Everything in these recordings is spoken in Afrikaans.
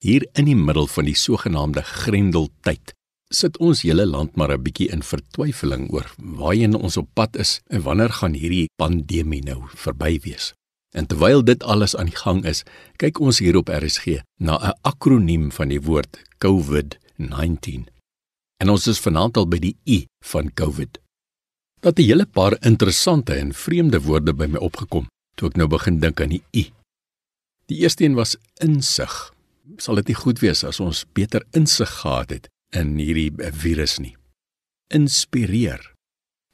Hier in die middel van die sogenaamde Grendeltyd sit ons hele land maar 'n bietjie in vertwyfeling oor waarheen ons op pad is en wanneer gaan hierdie pandemie nou verby wees. En terwyl dit alles aan die gang is, kyk ons hier op RSG na 'n akroniem van die woord COVID-19. En ons is vanaand al by die I van COVID. Dat 'n hele paar interessante en vreemde woorde by my opgekom toe ek nou begin dink aan die I. Die eerste een was insig. Sal dit nie goed wees as ons beter insig gehad het in hierdie virus nie. Inspireer.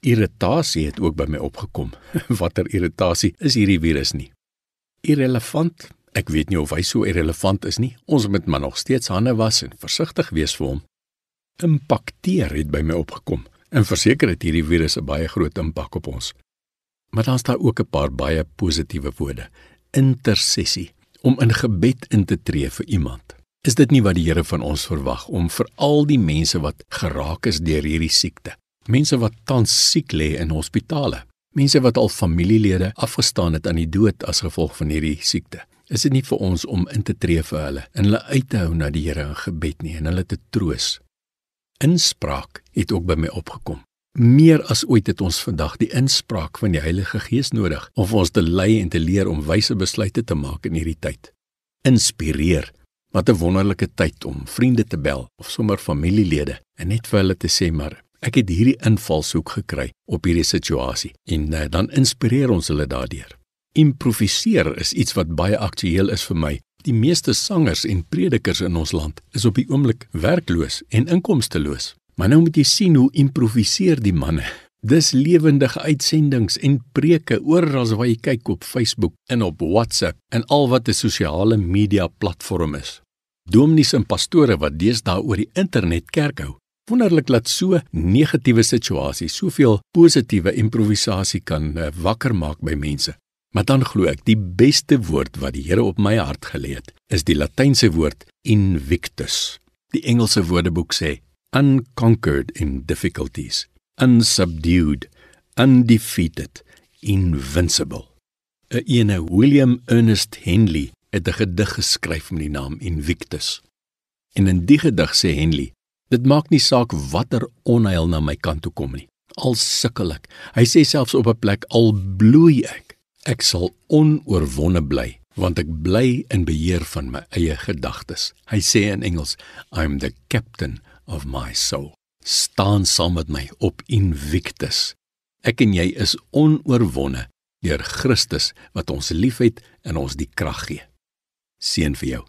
Irritasie het ook by my opgekom. Watter irritasie is hierdie virus nie? Irrelevant. Ek weet nie of hy so irrelevant is nie. Ons moet maar nog steeds hande was en versigtig wees vir hom. Impakteer het by my opgekom. En verseker het hierdie virus 'n baie groot impak op ons. Maar daar's daar ook 'n paar baie positiewe woorde. Intersessie om in gebed in te tree vir iemand. Is dit nie wat die Here van ons verwag om vir al die mense wat geraak is deur hierdie siekte, mense wat tans siek lê in hospitale, mense wat al familielede afgestaan het aan die dood as gevolg van hierdie siekte. Is dit nie vir ons om in te tree vir hulle en hulle uit te hou na die Here in gebed nie en hulle te troos? Inspraak het ook by my opgekom. Meer as ooit het ons vandag die inspraak van die Heilige Gees nodig om ons te lei en te leer om wyse besluite te maak in hierdie tyd. Inspireer Wat 'n wonderlike tyd om vriende te bel of sommer familielede en net vir hulle te sê maar ek het hierdie invalshoek gekry op hierdie situasie en uh, dan inspireer ons hulle daardeur. Improviseer is iets wat baie aktueel is vir my. Die meeste sangers en predikers in ons land is op die oomblik werkloos en inkomsteloos. Maar nou moet jy sien hoe improviseer die manne. Dis lewendige uitsendings en preke oral waar jy kyk op Facebook en op WhatsApp en al wat 'n sosiale media platform is. Dominees en pastore wat deesdae oor die internet kerk hou. Wonderlik dat so negatiewe situasies soveel positiewe improvisasie kan uh, wakker maak by mense. Maar dan glo ek die beste woord wat die Here op my hart gelê het, is die Latynse woord invictus. Die Engelse Woordeboek sê unconquered in difficulties, unsubdued, undefeated, invincible. 'n Ene William Ernest Henley het 'n gedig geskryf met die naam Invictus. En in die gedig sê Henley: Dit maak nie saak watter onheil na my kant toe kom nie. Al sukkel ek. Hy sê selfs op 'n plek al bloei ek, ek sal onoorwonne bly, want ek bly in beheer van my eie gedagtes. Hy sê in Engels: I'm the captain of my soul. Staan saam met my op Invictus. Ek en jy is onoorwonne deur Christus wat ons liefhet en ons die krag gee. Seën vir jou.